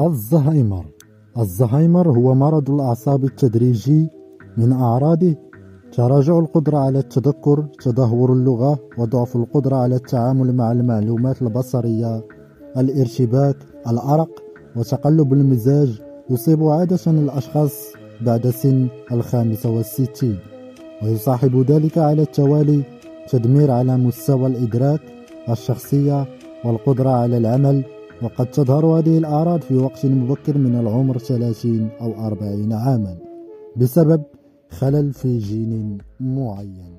الزهايمر. الزهايمر هو مرض الأعصاب التدريجي من أعراضه. تراجع القدرة على التذكر تدهور اللغة وضعف القدرة على التعامل مع المعلومات البصرية. الارتباك الأرق وتقلب المزاج يصيب عادة الأشخاص بعد سن الخامسة والستين. ويصاحب ذلك على التوالي تدمير على مستوى الإدراك الشخصية والقدرة على العمل وقد تظهر هذه الأعراض في وقت مبكر من العمر 30 أو 40 عاما. بسبب خلل في جين معين.